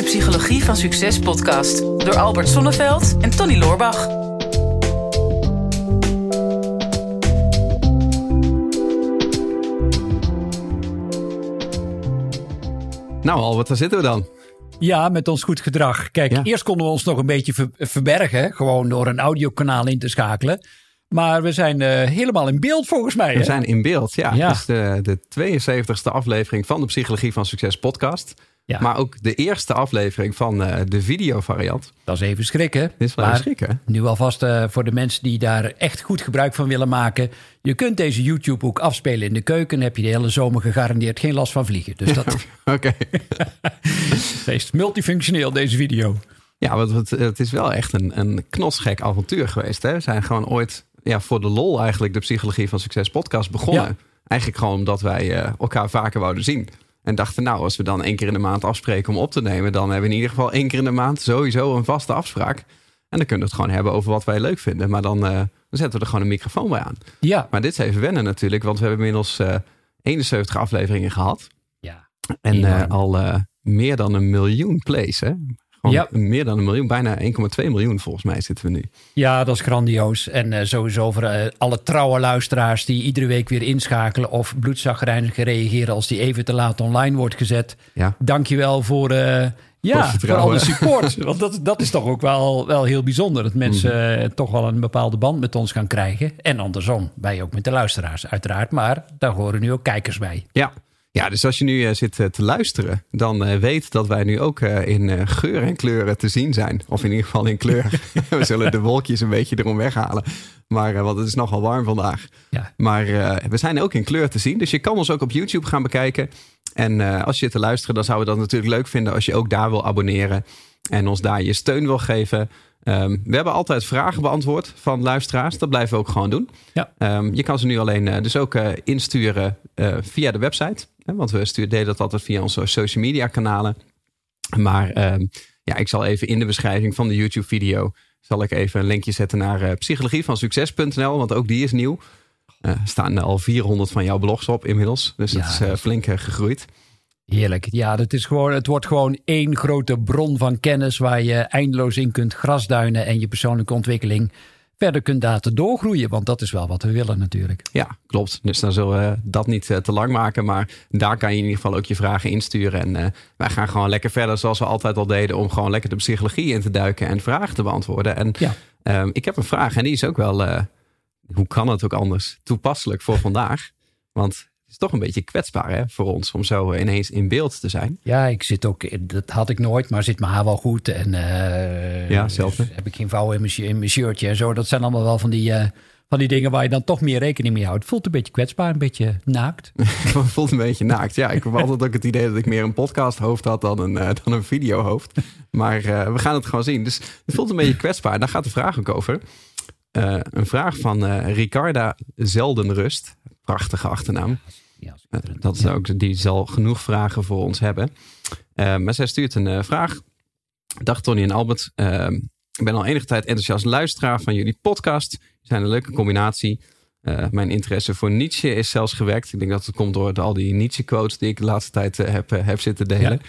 de Psychologie van Succes podcast door Albert Sonneveld en Tony Loorbach. Nou Albert, daar zitten we dan. Ja, met ons goed gedrag. Kijk, Ja. eerst konden we ons nog een beetje ver- verbergen. Gewoon door een audiokanaal in te schakelen. Maar we zijn eh, helemaal in beeld volgens mij. We hè? zijn in beeld. Ja, Ja. het is de, de 72e aflevering van de Psychologie van Succes podcast. Ja. Maar ook de eerste aflevering van eh, de videovariant. Dat is even schrikken. Is wel Maar even schrikken. Nu alvast eh, voor de mensen die daar echt goed gebruik van willen maken. Je kunt deze YouTube ook afspelen in de keuken. Dan heb je de hele zomer gegarandeerd geen last van vliegen. Dus dat Oké. is multifunctioneel, deze video. Ja, want het, het is wel echt een, een knotsgek avontuur geweest. Hè? We zijn gewoon ooit ja, voor de lol eigenlijk de Psychologie van Succes podcast begonnen. Ja. Eigenlijk gewoon omdat wij eh, elkaar vaker wouden zien. En dachten, nou, als we dan één keer in de maand afspreken om op te nemen, dan hebben we in ieder geval één keer in de maand sowieso een vaste afspraak. En dan kunnen we het gewoon hebben over wat wij leuk vinden. Maar dan, eh, dan zetten we er gewoon een microfoon bij aan. Ja. Maar dit is even wennen natuurlijk, want we hebben inmiddels eh 71 afleveringen gehad. ja. En eh, al eh, meer dan een miljoen plays, hè? Gewoon Ja. meer dan een miljoen, bijna 1,2 miljoen volgens mij zitten we nu. Ja, dat is grandioos. En eh, sowieso voor eh, alle trouwe luisteraars die iedere week weer inschakelen of bloedzagrijnig reageren als die even te laat online wordt gezet. Ja. Dankjewel voor, Voor ja, voor vertrouwen. alle support. Want dat, dat is toch ook wel, wel heel bijzonder. Dat mensen Mhm. toch wel een bepaalde band met ons gaan krijgen. En andersom, wij ook met de luisteraars uiteraard. Maar daar horen nu ook kijkers bij. Ja. Ja, dus als je nu eh, zit eh, te luisteren, dan eh, weet dat wij nu ook in geur en kleuren te zien zijn. Of in ieder geval in kleur. we zullen de wolkjes een beetje erom weghalen. Maar, want het is nogal warm vandaag. Ja. Maar we zijn ook in kleur te zien. Dus je kan ons ook op YouTube gaan bekijken. En als je zit te luisteren, dan zouden we dat natuurlijk leuk vinden als je ook daar wil abonneren. En ons daar je steun wil geven. Ehm, we hebben altijd vragen beantwoord van luisteraars. Dat blijven we ook gewoon doen. Ja. Ehm, je kan ze nu alleen dus ook insturen via de website. Want we deden dat altijd via onze social media kanalen. Maar ehm, ja, ik zal even in de beschrijving van de YouTube video... zal ik even een linkje zetten naar eh psychologievansucces.nl. Want ook die is nieuw. Er staan al 400 van jouw blogs op inmiddels. Dus dat Ja, is eh, flink gegroeid. Heerlijk. Ja, dat is gewoon, het wordt gewoon één grote bron van kennis waar je eindeloos in kunt grasduinen en je persoonlijke ontwikkeling verder kunt laten doorgroeien. Want dat is wel wat we willen natuurlijk. Ja, klopt. Dus dan zullen we dat niet eh, te lang maken. Maar daar kan je in ieder geval ook je vragen insturen. En eh, wij gaan gewoon lekker verder zoals we altijd al deden. Om gewoon lekker de psychologie in te duiken en vragen te beantwoorden. En Ja. ehm, ik heb een vraag en die is ook wel, eh, hoe kan het ook anders, toepasselijk voor vandaag. Want is toch een beetje kwetsbaar hè, voor ons om zo ineens in beeld te zijn. Ja, ik zit ook, dat had ik nooit, maar zit mijn haar wel goed. En eh, Ja, dus heb ik geen vouwen in mijn, shi- in mijn shirtje en zo. Dat zijn allemaal wel van die, eh, van die dingen waar je dan toch meer rekening mee houdt. Voelt een beetje kwetsbaar, een beetje naakt. Voelt een beetje naakt. Ja, ik heb altijd ook het idee dat ik meer een podcasthoofd had dan een, eh, dan een videohoofd. Maar we gaan het gewoon zien. Dus het voelt een beetje kwetsbaar. Daar gaat de vraag ook over. Een vraag van Ricarda Zeldenrust. Prachtige achternaam. Ja, Eh, dat is ook, die zal genoeg vragen voor ons hebben. Eh, maar zij stuurt een eh, vraag. Dag Tony en Albert. Eh, ik ben al enige tijd enthousiast luisteraar van jullie podcast. Jullie zijn een leuke combinatie. Mijn interesse voor Nietzsche is zelfs gewekt. Ik denk dat het komt door al die Nietzsche-quotes die ik de laatste tijd heb, heb zitten delen.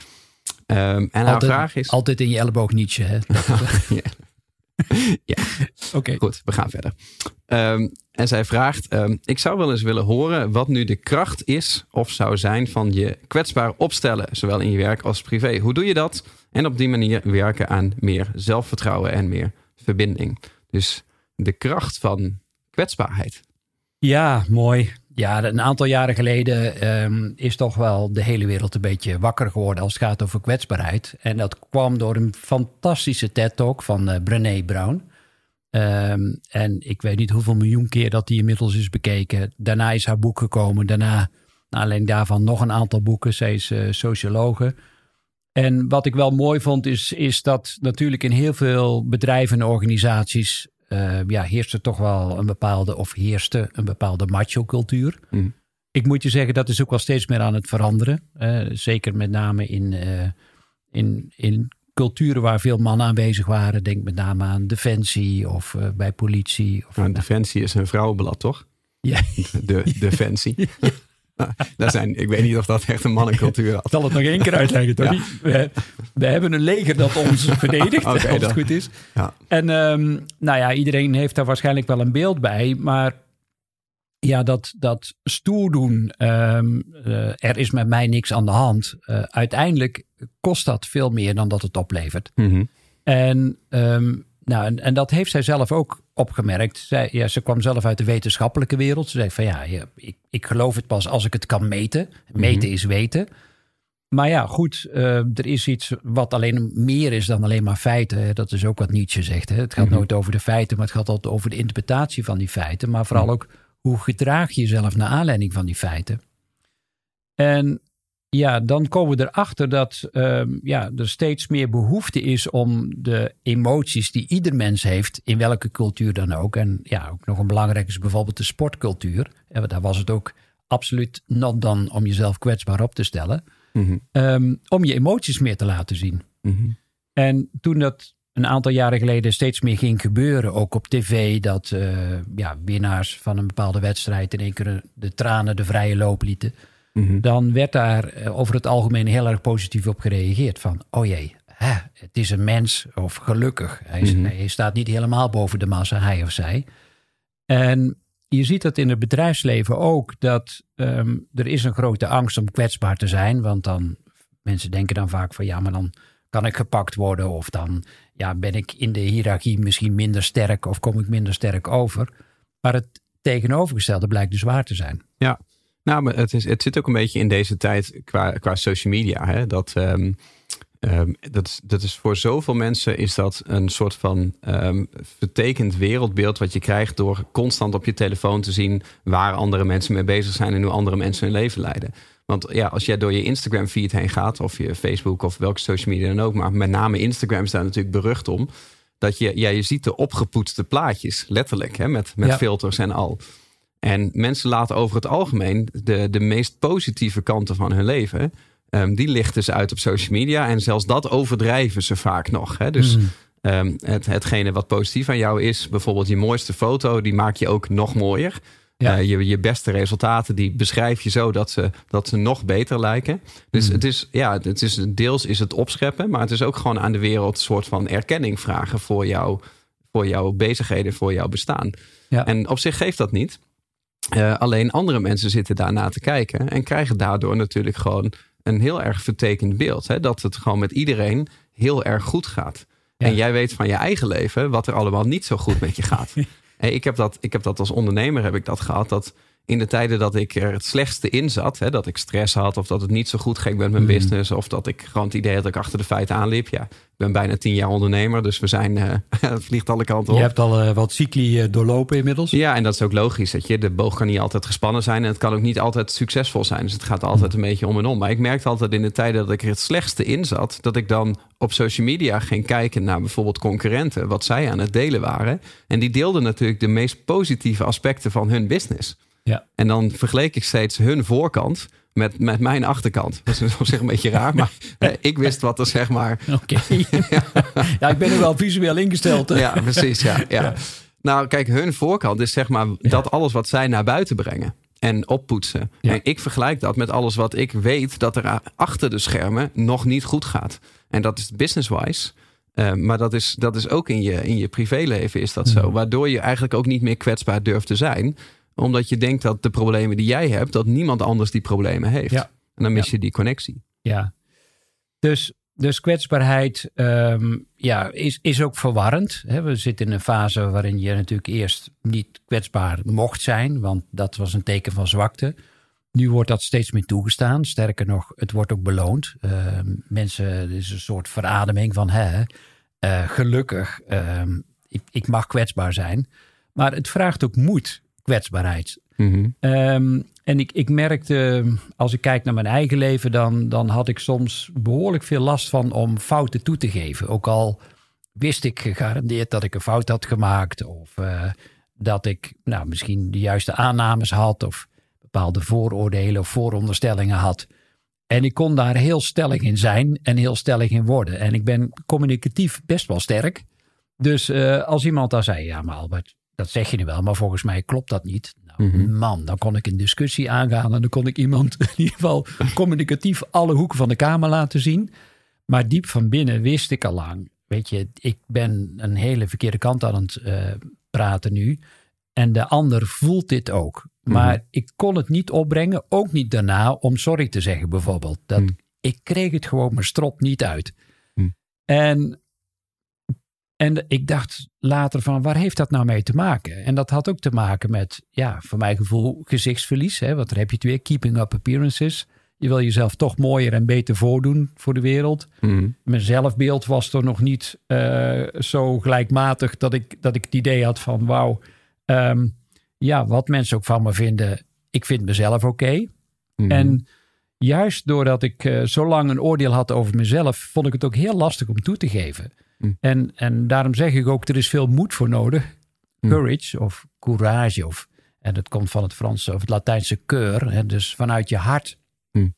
Ehm, en haar altijd, vraag is... altijd in je elleboog Nietzsche, hè? Ja. Ja. Oké. Goed, we gaan verder. Ehm, en zij vraagt: ehm, Ik zou wel eens willen horen wat nu de kracht is of zou zijn van je kwetsbaar opstellen, zowel in je werk als privé. Hoe doe je dat? En op die manier werken aan meer zelfvertrouwen en meer verbinding. Dus de kracht van kwetsbaarheid. Ja, mooi. Ja, een aantal jaren geleden ehm, is toch wel de hele wereld een beetje wakker geworden als het gaat over kwetsbaarheid. En dat kwam door een fantastische TED-talk van eh Brené Brown. Ehm, en ik weet niet hoeveel miljoen keer dat die inmiddels is bekeken. Daarna is haar boek gekomen. Daarna, alleen daarvan, nog een aantal boeken. Zij is eh, sociologe. En wat ik wel mooi vond, is, is dat natuurlijk in heel veel bedrijven en organisaties eh, ja, heerst er toch wel een bepaalde, of heerste een bepaalde macho-cultuur. Mhm. Ik moet je zeggen, dat is ook wel steeds meer aan het veranderen. Eh, zeker met name in, eh, in, in culturen waar veel mannen aanwezig waren. Denk met name aan defensie of eh, bij politie. Of, Nou, Defensie is een vrouwenblad, toch? ja, De Defensie. Daar zijn, ik weet niet of dat echt een mannencultuur had. Ik zal het nog één keer uitleggen, Tony. We, we, hebben een leger dat ons verdedigt, okay, als het goed is. Ja. En um, nou ja, iedereen heeft daar waarschijnlijk wel een beeld bij. Maar ja, dat, dat stoer doen, um, uh, er is met mij niks aan de hand. Uh, uiteindelijk kost dat veel meer dan dat het oplevert. Mm -hmm. En um, nou, en, en, dat heeft zij zelf ook opgemerkt. Zij, ja, ze kwam zelf uit de wetenschappelijke wereld. Ze zei van ja, ik, ik geloof het pas als ik het kan meten. Meten mm is weten. Maar ja, goed, uh, er is iets wat alleen meer is dan alleen maar feiten. Dat is ook wat Nietzsche zegt. Hè? Het gaat mm -hmm. nooit over de feiten, maar het gaat altijd over de interpretatie van die feiten. Maar vooral ook hoe gedraag je jezelf naar aanleiding van die feiten. En ja, dan komen we erachter dat um, ja, er steeds meer behoefte is om de emoties die ieder mens heeft, in welke cultuur dan ook. En ja, ook nog een belangrijk is bijvoorbeeld de sportcultuur. En daar was het ook absoluut not dan om jezelf kwetsbaar op te stellen. Mm -hmm. um, om je emoties meer te laten zien. Mm -hmm. En toen dat een aantal jaren geleden steeds meer ging gebeuren, ook op tv, dat uh, ja, winnaars van een bepaalde wedstrijd in één keer de tranen de vrije loop lieten. Mm-hmm. Dan werd daar over het algemeen heel erg positief op gereageerd. Van, oh jee, hè, het is een mens, of gelukkig. Hij, mm-hmm. hij, staat niet helemaal boven de massa, hij of zij. En je ziet dat in het bedrijfsleven ook, dat um, er is een grote angst om kwetsbaar te zijn. Want dan, mensen denken dan vaak van, ja, maar dan kan ik gepakt worden. Of dan ja, ben ik in de hiërarchie misschien minder sterk of kom ik minder sterk over. Maar het tegenovergestelde blijkt dus waar te zijn. Ja, nou, maar het, is, het zit ook een beetje in deze tijd qua, qua social media. Hè? Dat, um, um, dat, dat is voor zoveel mensen is dat een soort van um, vertekend wereldbeeld wat je krijgt door constant op je telefoon te zien waar andere mensen mee bezig zijn en hoe andere mensen hun leven leiden. Want ja, als jij door je Instagram feed heen gaat, of je Facebook of welke social media dan ook, maar met name Instagram is daar natuurlijk berucht om. Dat je, ja, je ziet de opgepoetste plaatjes, letterlijk, hè, met, met ja. filters en al. En mensen laten over het algemeen de, de meest positieve kanten van hun leven, um, die lichten ze uit op social media. En zelfs dat overdrijven ze vaak nog. Hè? Dus mm. um, het, hetgene wat positief aan jou is, bijvoorbeeld je mooiste foto, die maak je ook nog mooier. Ja. Uh, je, je beste resultaten, die beschrijf je zo dat ze, dat ze nog beter lijken. Dus mm. het is, ja, het is, deels is het opscheppen, maar het is ook gewoon aan de wereld een soort van erkenning vragen voor, jou, voor jouw bezigheden, voor jouw bestaan. Ja. En op zich geeft dat niet. Uh, alleen andere mensen zitten daarna te kijken en krijgen daardoor natuurlijk gewoon een heel erg vertekend beeld. Hè? Dat het gewoon met iedereen heel erg goed gaat. Ja. En jij weet van je eigen leven wat er allemaal niet zo goed met je gaat. hey, ik, heb dat, ik heb dat als ondernemer heb ik dat gehad. Dat in de tijden dat ik er het slechtste in zat, hè, dat ik stress had of dat het niet zo goed ging met mijn mm. business of dat ik gewoon het idee had dat ik achter de feiten aanliep. Ja, ik ben bijna tien jaar ondernemer, dus we zijn, uh, het vliegt alle kanten op. Je hebt al uh, wat cycli uh, doorlopen inmiddels. Ja, en dat is ook logisch. Dat je, de boog kan niet altijd gespannen zijn en het kan ook niet altijd succesvol zijn. Dus het gaat altijd een beetje om en om. Maar ik merkte altijd in de tijden dat ik er het slechtste in zat, dat ik dan op social media ging kijken naar bijvoorbeeld concurrenten, wat zij aan het delen waren. En die deelden natuurlijk de meest positieve aspecten van hun business. Ja. En dan vergleek ik steeds hun voorkant met, met mijn achterkant. Dat is op zich een beetje raar, maar ik wist wat er zeg maar... Oké. ja. ja. ik ben er wel visueel ingesteld. Ja, precies. Ja, ja. Nou, kijk, hun voorkant is zeg maar dat alles wat zij naar buiten brengen en oppoetsen. En ik vergelijk dat met alles wat ik weet dat er achter de schermen nog niet goed gaat. En dat is business-wise. Uh, maar dat is, dat is ook in je, in je privéleven is dat zo. Mm. Waardoor je eigenlijk ook niet meer kwetsbaar durft te zijn omdat je denkt dat de problemen die jij hebt, dat niemand anders die problemen heeft. Ja. En dan mis ja. je die connectie. Ja. Dus, dus kwetsbaarheid um, ja, is, is ook verwarrend. We zitten in een fase waarin je natuurlijk eerst niet kwetsbaar mocht zijn, want dat was een teken van zwakte. Nu wordt dat steeds meer toegestaan. Sterker nog, het wordt ook beloond. Uh, mensen, er is een soort verademing van, hè, uh, gelukkig, uh, ik, ik mag kwetsbaar zijn. Maar het vraagt ook moed kwetsbaarheid. Mm um, en ik, ik merkte, als ik kijk naar mijn eigen leven, dan, dan had ik soms behoorlijk veel last van om fouten toe te geven. Ook al wist ik gegarandeerd dat ik een fout had gemaakt. Of uh, dat ik nou, misschien de juiste aannames had. Of bepaalde vooroordelen of vooronderstellingen had. En ik kon daar heel stellig in zijn en heel stellig in worden. En ik ben communicatief best wel sterk. Dus uh, als iemand daar zei, ja maar Albert, dat zeg je nu wel, maar volgens mij klopt dat niet. Nou, Mhm. man, dan kon ik een discussie aangaan en dan kon ik iemand in ieder geval communicatief alle hoeken van de kamer laten zien. Maar diep van binnen wist ik al lang, weet je, ik ben een hele verkeerde kant aan het eh, praten nu. En de ander voelt dit ook. Maar Mhm. ik kon het niet opbrengen, ook niet daarna, om sorry te zeggen bijvoorbeeld. Dat, Mhm. Ik kreeg het gewoon mijn strop niet uit. En, en ik dacht later van, waar heeft dat nou mee te maken? En dat had ook te maken met, ja, voor mijn gevoel, gezichtsverlies. Hè? Want daar heb je het weer, keeping up appearances. Je wil jezelf toch mooier en beter voordoen voor de wereld. Mhm. Mijn zelfbeeld was toch nog niet eh, zo gelijkmatig dat ik, dat ik het idee had van wauw, ehm, ja, wat mensen ook van me vinden, ik vind mezelf oké. Mhm. En juist doordat ik eh, zo lang een oordeel had over mezelf, vond ik het ook heel lastig om toe te geven. Hm. En, en daarom zeg ik ook, er is veel moed voor nodig. Hm. Courage of courage. Of, en dat komt van het Franse of het Latijnse keur. Hè, dus vanuit je hart. Hm.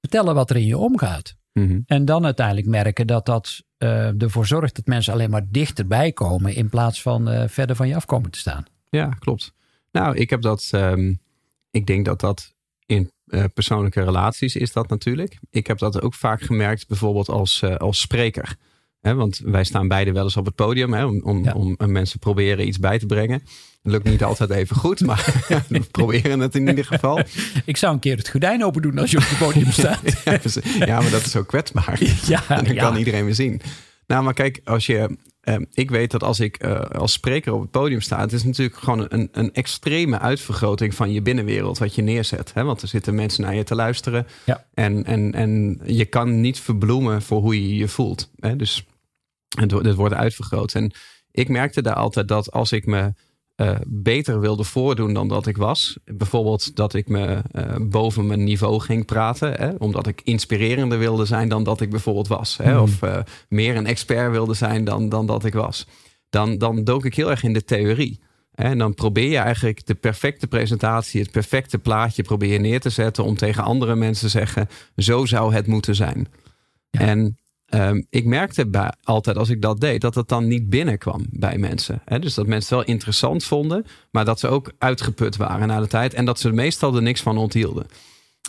Vertellen wat er in je omgaat. Mhm. En dan uiteindelijk merken dat dat eh, ervoor zorgt dat mensen alleen maar dichterbij komen. In plaats van eh, verder van je af komen te staan. Ja, klopt. Nou, ik heb dat. ehm, ik denk dat dat in eh, persoonlijke relaties is dat natuurlijk. Ik heb dat ook vaak gemerkt, bijvoorbeeld als, als spreker. Want wij staan beide wel eens op het podium hè, om, om, Ja. om eh, mensen proberen iets bij te brengen. Het lukt niet altijd even goed, maar we proberen het in ieder geval. Ik zou een keer het gordijn open doen als je op het podium staat. Ja, ja, maar dat is zo kwetsbaar. Ja, En dan ja. kan iedereen me zien. Nou, maar kijk, als je. Eh, ik weet dat als ik eh, als spreker op het podium sta, het is natuurlijk gewoon een, een extreme uitvergroting van je binnenwereld wat je neerzet. Hè? Want er zitten mensen naar je te luisteren. Ja. En, en, en je kan niet verbloemen voor hoe je je voelt. Hè? Dus het, het wordt uitvergroot. En ik merkte daar altijd dat als ik me eh, beter wilde voordoen dan dat ik was. Bijvoorbeeld dat ik me eh, boven mijn niveau ging praten. Hè? Omdat ik inspirerender wilde zijn dan dat ik bijvoorbeeld was. Hè? Mhm. Of eh, meer een expert wilde zijn dan, dan dat ik was. Dan, dan dook ik heel erg in de theorie. Hè? En dan probeer je eigenlijk de perfecte presentatie, het perfecte plaatje probeer je neer te zetten om tegen andere mensen te zeggen, zo zou het moeten zijn. Ja. En Ehm, ik merkte bij, altijd als ik dat deed, dat het dan niet binnenkwam bij mensen. Hè? Dus dat mensen het wel interessant vonden, maar dat ze ook uitgeput waren na de tijd. En dat ze meestal er niks van onthielden.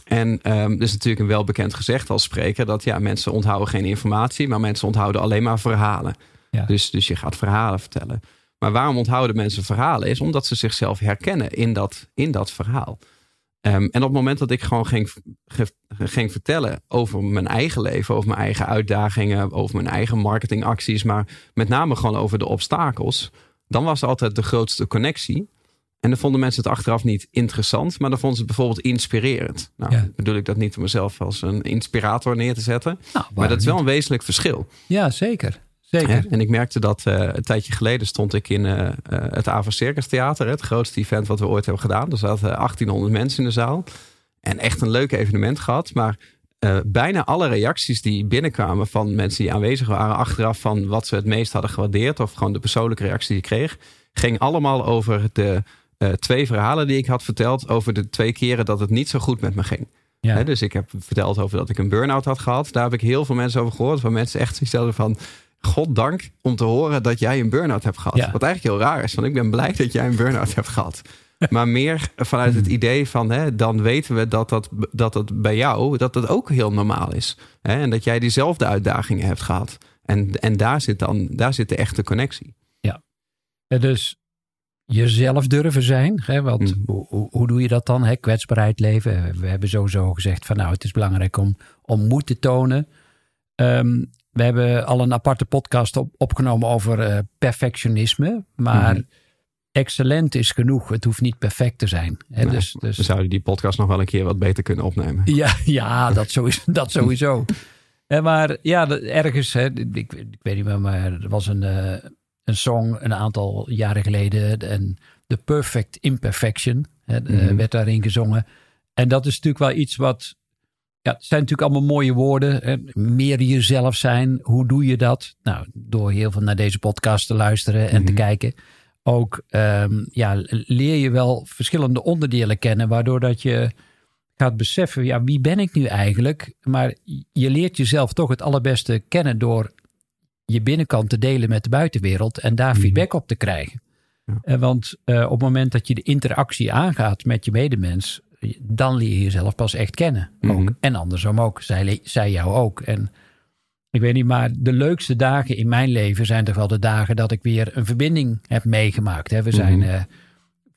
En um, dus natuurlijk een welbekend gezegd als spreker dat ja, mensen onthouden geen informatie, maar mensen onthouden alleen maar verhalen. Ja. Dus, dus je gaat verhalen vertellen. Maar waarom onthouden mensen verhalen? Is omdat ze zichzelf herkennen in dat, in dat verhaal. Um, en op het moment dat ik gewoon ging, ge, ging vertellen over mijn eigen leven, over mijn eigen uitdagingen, over mijn eigen marketingacties, maar met name gewoon over de obstakels, dan was altijd de grootste connectie. En dan vonden mensen het achteraf niet interessant, maar dan vonden ze het bijvoorbeeld inspirerend. Nou, Ja. bedoel ik dat niet om mezelf als een inspirator neer te zetten, Nou, maar dat is wel een wezenlijk verschil. Ja, zeker. Zeker. En ik merkte dat uh, een tijdje geleden stond ik in uh, uh, het Ava Circus Theater. Het grootste event wat we ooit hebben gedaan. Er zaten 1800 mensen in de zaal. En echt een leuk evenement gehad. Maar uh, bijna alle reacties die binnenkwamen van mensen die aanwezig waren... achteraf van wat ze het meest hadden gewaardeerd... of gewoon de persoonlijke reactie die ik kreeg... ging allemaal over de twee verhalen die ik had verteld... over de twee keren dat het niet zo goed met me ging. Ja. Dus ik heb verteld over dat ik een burn-out had gehad. Daar heb ik heel veel mensen over gehoord. Waar mensen echt zoiets van... Goddank om te horen dat jij een burn-out hebt gehad. Ja. Wat eigenlijk heel raar is, want ik ben blij dat jij een burn-out hebt gehad. Maar meer vanuit het idee van, hè, dan weten we dat dat, dat dat bij jou, dat dat ook heel normaal is. Hè? En dat jij diezelfde uitdagingen hebt gehad. En, en daar zit dan, daar zit de echte connectie. Ja. Dus jezelf durven zijn. Hè? Want Mhm. hoe, hoe, hoe doe je dat dan? Hè? Kwetsbaarheid leven. We hebben sowieso gezegd van nou, het is belangrijk om, om moed te tonen. Ehm, we hebben al een aparte podcast op, opgenomen over uh, perfectionisme. Maar Mhm. excellent is genoeg. Het hoeft niet perfect te zijn. Hè? Dus, dus, We zouden die podcast nog wel een keer wat beter kunnen opnemen. ja, ja dat, sowieso, dat sowieso. Eh, maar ja, ergens, hè, ik, ik weet niet meer, maar er was een, eh, een song een aantal jaren geleden. En The Perfect Imperfection hè, eh, Mhm. werd daarin gezongen. En dat is natuurlijk wel iets wat. Ja, het zijn natuurlijk allemaal mooie woorden. Hè. Meer jezelf zijn. Hoe doe je dat? Nou, door heel veel naar deze podcast te luisteren en te Mhm. kijken. Ook ehm, ja, leer je wel verschillende onderdelen kennen. Waardoor dat je gaat beseffen, ja, wie ben ik nu eigenlijk? Maar je leert jezelf toch het allerbeste kennen door je binnenkant te delen met de buitenwereld en daar Mhm. feedback op te krijgen. Eh, want eh, op het moment dat je de interactie aangaat met je medemens, dan leer je jezelf pas echt kennen. Ook. Mhm. En andersom ook. Zij, zij jou ook. En ik weet niet, maar de leukste dagen in mijn leven zijn toch wel de dagen dat ik weer een verbinding heb meegemaakt. Hè. We zijn Mhm. eh,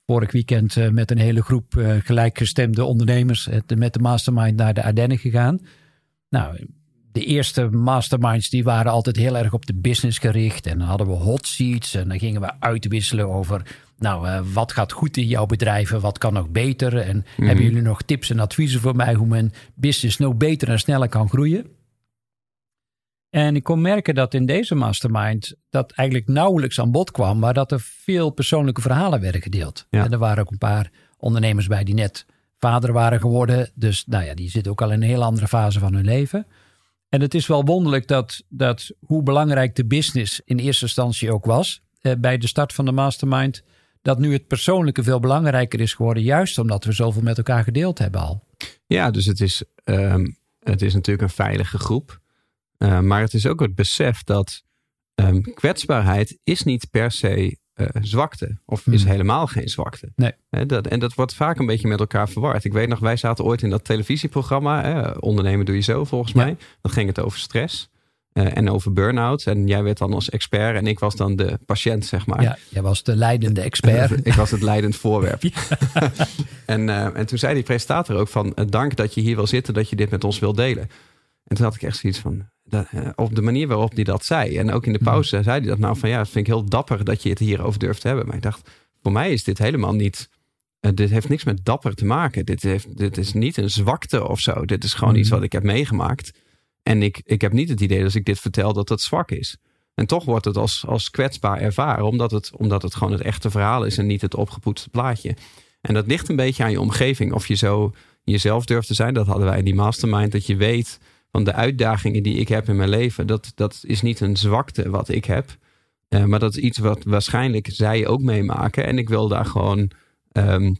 vorig weekend eh, met een hele groep eh, gelijkgestemde ondernemers met de mastermind naar de Ardennen gegaan. Nou, de eerste masterminds die waren altijd heel erg op de business gericht. En dan hadden we hot seats en dan gingen we uitwisselen over... nou, eh, wat gaat goed in jouw bedrijven, wat kan nog beter? En hebben jullie nog tips en adviezen voor mij... hoe mijn business nog beter en sneller kan groeien? En ik kon merken dat in deze mastermind... dat eigenlijk nauwelijks aan bod kwam... maar dat er veel persoonlijke verhalen werden gedeeld. Ja. En er waren ook een paar ondernemers bij die net vader waren geworden. Dus nou ja, die zitten ook al in een heel andere fase van hun leven... En het is wel wonderlijk dat, dat hoe belangrijk de business in eerste instantie ook was eh, bij de start van de mastermind, dat nu het persoonlijke veel belangrijker is geworden, juist omdat we zoveel met elkaar gedeeld hebben al. Ja, dus het is, ehm, het is natuurlijk een veilige groep. Uh, maar het is ook het besef dat um, kwetsbaarheid is niet per se uh, zwakte. Of is Hmm. helemaal geen zwakte. Nee. Dat, en dat wordt vaak een beetje met elkaar verward. Ik weet nog, wij zaten ooit in dat televisieprogramma. Hè, ondernemen doe je zo volgens Ja. mij. Dan ging het over stress. eh, en over burn-out. En jij werd dan als expert en ik was dan de patiënt, zeg maar. Ja, jij was de leidende expert. ik was het leidend voorwerp. en, eh, en toen zei die presentator ook van... eh, dank dat je hier wil zitten, dat je dit met ons wil delen. En toen had ik echt zoiets van... dat, eh, op de manier waarop hij dat zei. En ook in de pauze zei hij dat nou van... ja, dat vind ik heel dapper dat je het hierover durft te hebben. Maar ik dacht, voor mij is dit helemaal niet... eh, dit heeft niks met dapper te maken. Dit, heeft, dit is niet een zwakte of zo. Dit is gewoon Mhm. iets wat ik heb meegemaakt. En ik, ik heb niet het idee dat als ik dit vertel dat het zwak is. En toch wordt het als, als kwetsbaar ervaren, omdat het, omdat het gewoon het echte verhaal is en niet het opgepoetste plaatje. En dat ligt een beetje aan je omgeving. Of je zo jezelf durft te zijn. Dat hadden wij in die mastermind. Dat je weet van de uitdagingen die ik heb in mijn leven. Dat, dat is niet een zwakte wat ik heb. Eh, maar dat is iets wat waarschijnlijk zij ook meemaken. En ik wil daar gewoon ehm,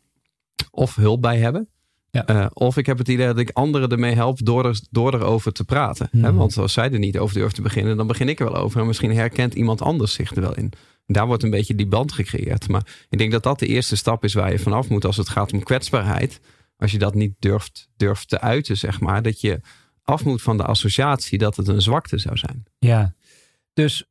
of hulp bij hebben. Ja. Uh, of ik heb het idee dat ik anderen ermee help door, er, door erover te praten. Hè? Want als zij er niet over durft te beginnen, dan begin ik er wel over. En misschien herkent iemand anders zich er wel in. Daar wordt een beetje die band gecreëerd. Maar ik denk dat dat de eerste stap is waar je vanaf moet als het gaat om kwetsbaarheid. Als je dat niet durft, durft te uiten, zeg maar. Dat je af moet van de associatie dat het een zwakte zou zijn. Ja, dus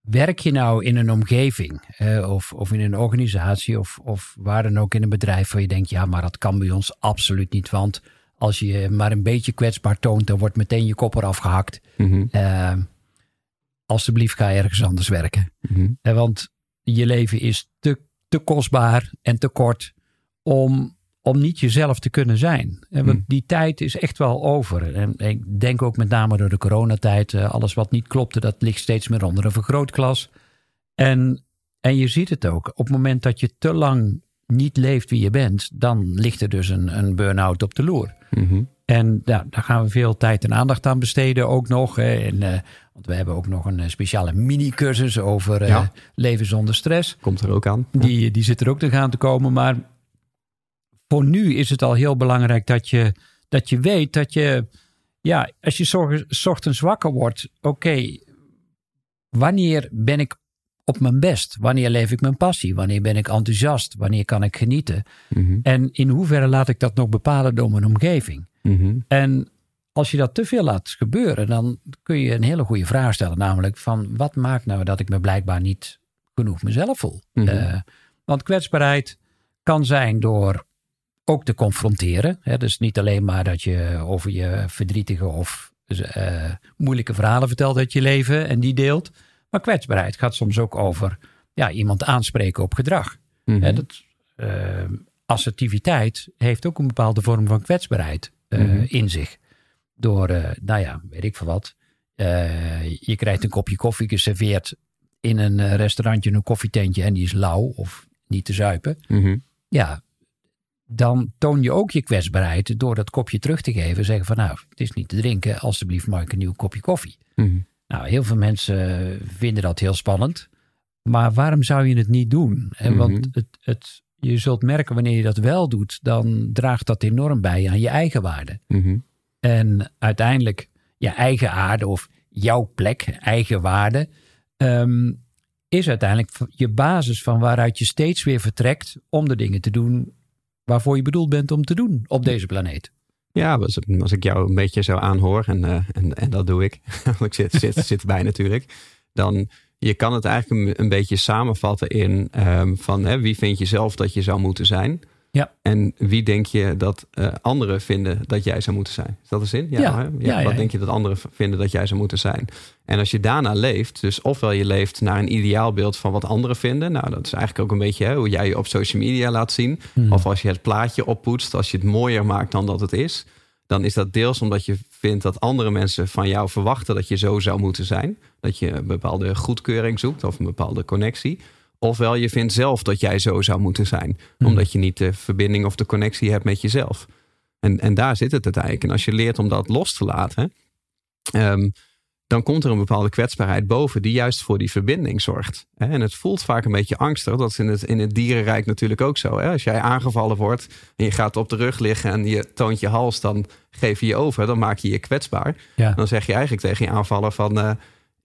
werk je nou in een omgeving eh, of, of in een organisatie of, of waar dan ook in een bedrijf waar je denkt, ja, maar dat kan bij ons absoluut niet. Want als je maar een beetje kwetsbaar toont, dan wordt meteen je kop eraf gehakt. Mhm, Eh, alsjeblieft, ga ergens anders werken. mhm. Eh, want je leven is te, te kostbaar en te kort om, om niet jezelf te kunnen zijn. Want Hmm. die tijd is echt wel over. En ik denk ook met name door de coronatijd. eh, alles wat niet klopte, dat ligt steeds meer onder een vergrootglas. En, en je ziet het ook. Op het moment dat je te lang niet leeft wie je bent, dan ligt er dus een, een burn-out op de loer. Mhm. En ja, daar gaan we veel tijd en aandacht aan besteden ook nog. Hè. En, eh, want we hebben ook nog een eh, speciale mini-cursus over Ja. leven zonder stress. Komt er ook aan. Die, die zit er ook te gaan te komen. Maar voor nu is het al heel belangrijk dat je, dat je weet dat je... Ja, als je 's ochtends wakker wordt, oké, wanneer ben ik op mijn best? Wanneer leef ik mijn passie? Wanneer ben ik enthousiast? Wanneer kan ik genieten? Mhm, En in hoeverre laat ik dat nog bepalen door mijn omgeving? mhm, En als je dat te veel laat gebeuren, dan kun je een hele goede vraag stellen. Namelijk van wat maakt nou dat ik me blijkbaar niet genoeg mezelf voel? Mhm. Eh, want kwetsbaarheid kan zijn door ook te confronteren. Hè? Dus niet alleen maar dat je over je verdrietige of eh, moeilijke verhalen vertelt uit je leven en die deelt. Maar kwetsbaarheid gaat soms ook over ja, iemand aanspreken op gedrag. mhm. Hè, dat, eh, assertiviteit heeft ook een bepaalde vorm van kwetsbaarheid eh, Mhm. in zich. Door, nou ja, weet ik veel wat. Je krijgt een kopje koffie geserveerd in een restaurantje, een koffietentje en die is lauw of niet te zuipen. Mhm. Ja, dan toon je ook je kwetsbaarheid door dat kopje terug te geven. Zeggen van nou, het is niet te drinken, alstublieft maak ik een nieuw kopje koffie. Mhm. Nou, heel veel mensen vinden dat heel spannend. Maar waarom zou je het niet doen? En Mhm. Want het, het, je zult merken wanneer je dat wel doet, dan draagt dat enorm bij aan je eigen waarde. Mhm. En uiteindelijk je eigen aarde of jouw plek, eigen waarde, ehm, is uiteindelijk je basis van waaruit je steeds weer vertrekt om de dingen te doen waarvoor je bedoeld bent om te doen op deze planeet. Ja, als, als ik jou een beetje zo aanhoor, en, uh, en, en dat doe ik, want ik zit, zit, zit erbij natuurlijk, dan je kan het eigenlijk een, een beetje samenvatten in um, van hè, wie vind je zelf dat je zou moeten zijn. Ja. En wie denk je dat uh, anderen vinden dat jij zou moeten zijn? Is dat een zin? Ja. ja, ja, ja wat denk je dat anderen vinden dat jij zou moeten zijn? En als je daarna leeft, dus ofwel je leeft naar een ideaalbeeld van wat anderen vinden. Nou, dat is eigenlijk ook een beetje hè, hoe jij je op social media laat zien. Hmm. Of als je het plaatje oppoetst, als je het mooier maakt dan dat het is. Dan is dat deels omdat je vindt dat andere mensen van jou verwachten dat je zo zou moeten zijn. Dat je een bepaalde goedkeuring zoekt of een bepaalde connectie. Ofwel je vindt zelf dat jij zo zou moeten zijn. Hmm. Omdat je niet de verbinding of de connectie hebt met jezelf. En, en daar zit het uiteindelijk. En als je leert om dat los te laten, um, dan komt er een bepaalde kwetsbaarheid boven die juist voor die verbinding zorgt. En het voelt vaak een beetje angstig. Dat is in het, in het dierenrijk natuurlijk ook zo. Als jij aangevallen wordt en je gaat op de rug liggen en je toont je hals, dan geef je je over. Dan maak je je kwetsbaar. Ja. Dan zeg je eigenlijk tegen je aanvaller van uh,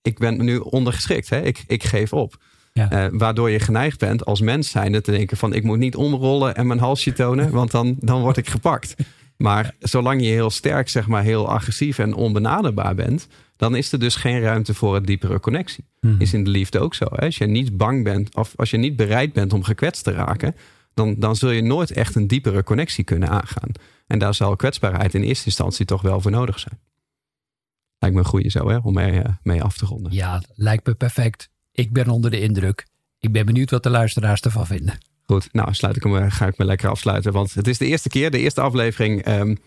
ik ben nu ondergeschikt. Hè? Ik, ik geef op. Ja. Uh, waardoor je geneigd bent als mens zijnde te denken van ik moet niet omrollen en mijn halsje tonen, want dan, dan word ik gepakt. Maar zolang je heel sterk, zeg maar, heel agressief en onbenaderbaar bent, dan is er dus geen ruimte voor een diepere connectie. Hmm. Is in de liefde ook zo. Hè? Als je niet bang bent of als je niet bereid bent om gekwetst te raken, dan, dan zul je nooit echt een diepere connectie kunnen aangaan. En daar zal kwetsbaarheid in eerste instantie toch wel voor nodig zijn. Lijkt me een goede zo, hè, om mee, uh, mee af te ronden. Ja, lijkt me perfect. Ik ben onder de indruk. Ik ben benieuwd wat de luisteraars ervan vinden. Goed, nou sluit ik hem, ga ik me lekker afsluiten. Want het is de eerste keer, de eerste aflevering um,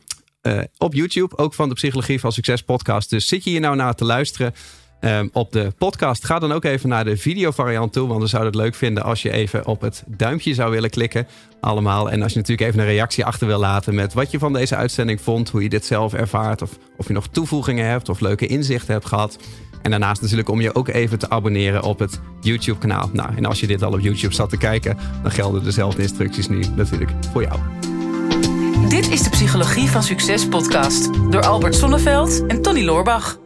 uh, op YouTube. Ook van de Psychologie van Succes podcast. Dus zit je hier nou naar te luisteren um, op de podcast? Ga dan ook even naar de videovariant toe. Want we zouden het leuk vinden als je even op het duimpje zou willen klikken. Allemaal. En als je natuurlijk even een reactie achter wil laten met wat je van deze uitzending vond. Hoe je dit zelf ervaart. Of, of je nog toevoegingen hebt of leuke inzichten hebt gehad. En daarnaast natuurlijk om je ook even te abonneren op het YouTube kanaal. Nou, en als je dit al op YouTube zat te kijken, dan gelden dezelfde instructies nu natuurlijk voor jou. Dit is de Psychologie van Succes podcast door Albert Sonneveld en Tony Loorbach.